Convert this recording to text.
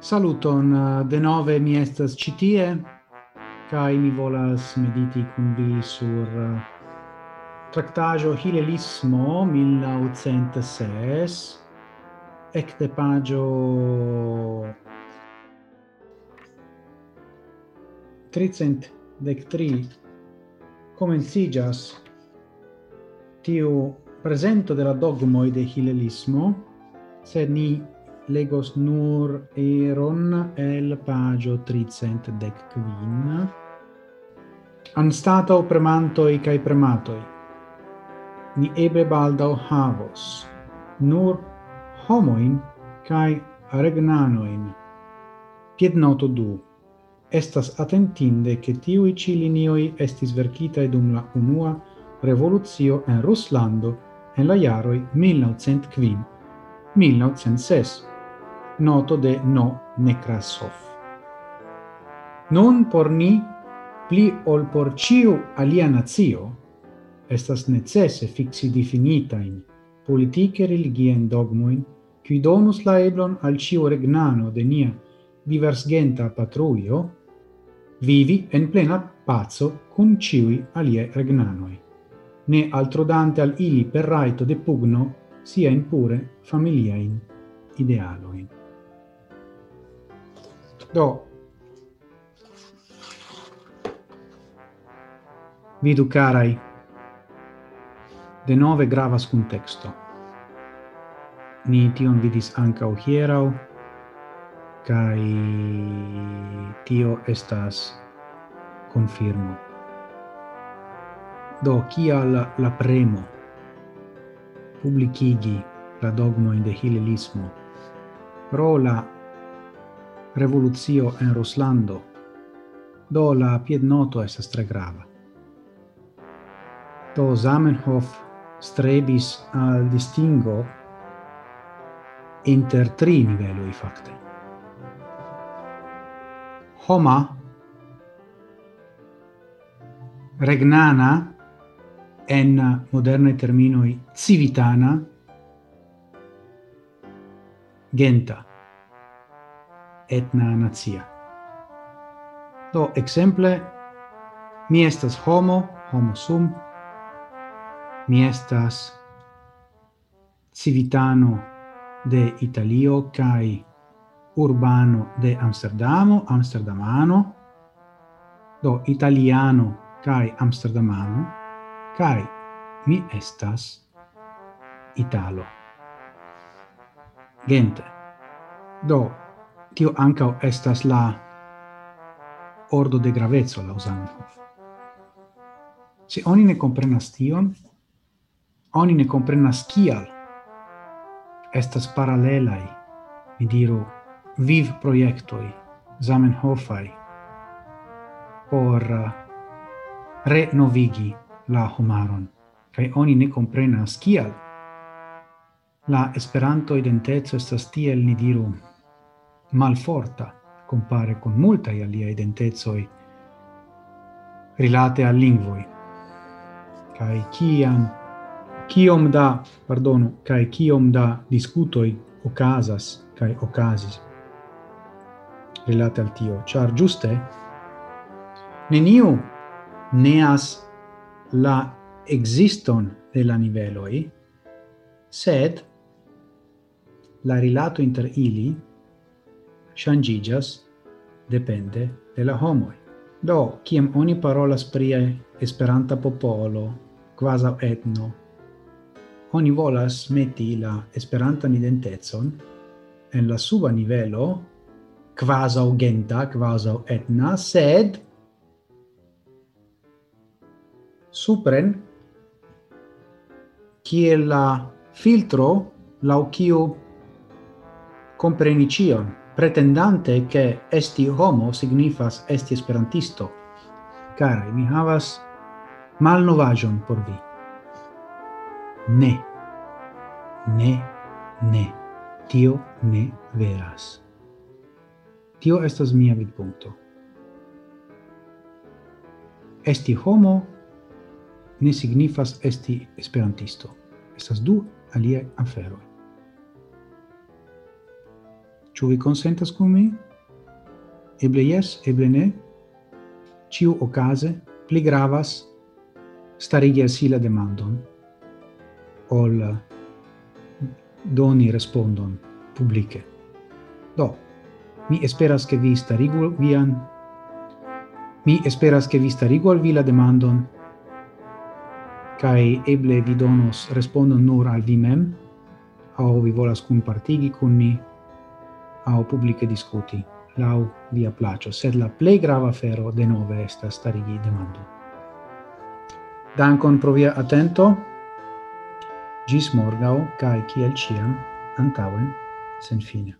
Saluton, eh, denove mi estas citie, kai mi volas mediti kun vi sur eh, tractajo Hilelismo 1906, ecte pagio tricent dec tri. Comencigas tiu presento della dogmoi de Hilelismo, sed ni legos nur eron el pagio tricent dec quin. Anstatau premantoi cae prematoi. Ni ebe baldau havos nur homoin cae regnanoin. Pied noto du estas atentinde che tiui ci linioi estis verkitae dum la unua revoluzio en Ruslando en la jaroi 1905 1906 noto de No Nekrasov. Nun por ni, pli ol por ciu alia nazio, estas necesse fixi definitain politike religien dogmoin qui donus la eblon al ciu regnano de nia diversgenta patruio vivi en plena pazzo cum ciui alie regnanoi, ne altro dante al ili per raito de pugno sia in pure familiae idealoin. Do. Vidu carai. De nove gravas contexto. Ni tion vidis ancau hierau, kai tio estas confirmo. Do, kial la, la premo publicigi la dogma in de hilelismo pro la revoluzio en Ruslando. Do la piednoto estas tre grava. Do Zamenhof strebis al distingo inter tri niveloi facte. Homa, regnana, en moderne terminoi civitana, genta etna nazia. Do, exemple, mi estas homo, homo sum, mi estas civitano de Italio kai urbano de Amsterdamo, amsterdamano, do italiano kai amsterdamano, kai mi estas italo. Gente. Do tio anca estas la ordo de gravezzo la usanco. Se oni ne comprenas tion, oni ne comprenas kial estas paralelai, mi diru, viv proiectoi, Zamenhofai, por uh, renovigi la homaron, kai oni ne comprenas kial la Esperanto identeco estas tiel ni diru malforta compare con multa alia identezoi rilate al lingvoi. Kai kiam kiom da, pardono, kai kiom da discutoi casas kai ocasis rilate al tio, char giuste neniu neas la existon de la niveloi, sed la rilato inter ili changigas depende de la homoi. Do, kiam oni parolas pri esperanta popolo, quasi etno, oni volas meti la esperantan identezon en la suba nivelo, quasi genta, quasi etna, sed supren kiel la filtro lau kiu compreni cion pretendante che esti homo signifas esti esperantisto. Cara, mi havas mal novajon por vi. Ne. Ne, ne. Tio ne veras. Tio estas mia vidpunkto. Esti homo ne signifas esti esperantisto. Estas du alia afero. Ĉu vi konsentas kun mi? Eble jes, eble ne. Ĉiu okaze pli gravas starigi al si la demandon ol doni respondon publike. Do, mi esperas che vi starigu vian mi esperas che vi starigu al vi la demandon kai eble vi donos respondon nur al vi mem au vi volas cum partigi con mi au publice discuti lau via placio, sed la plei grava de nove esta starigi demando. Dankon pro via atento, gis morgau, cae ciel ciam, antauen, sen fine.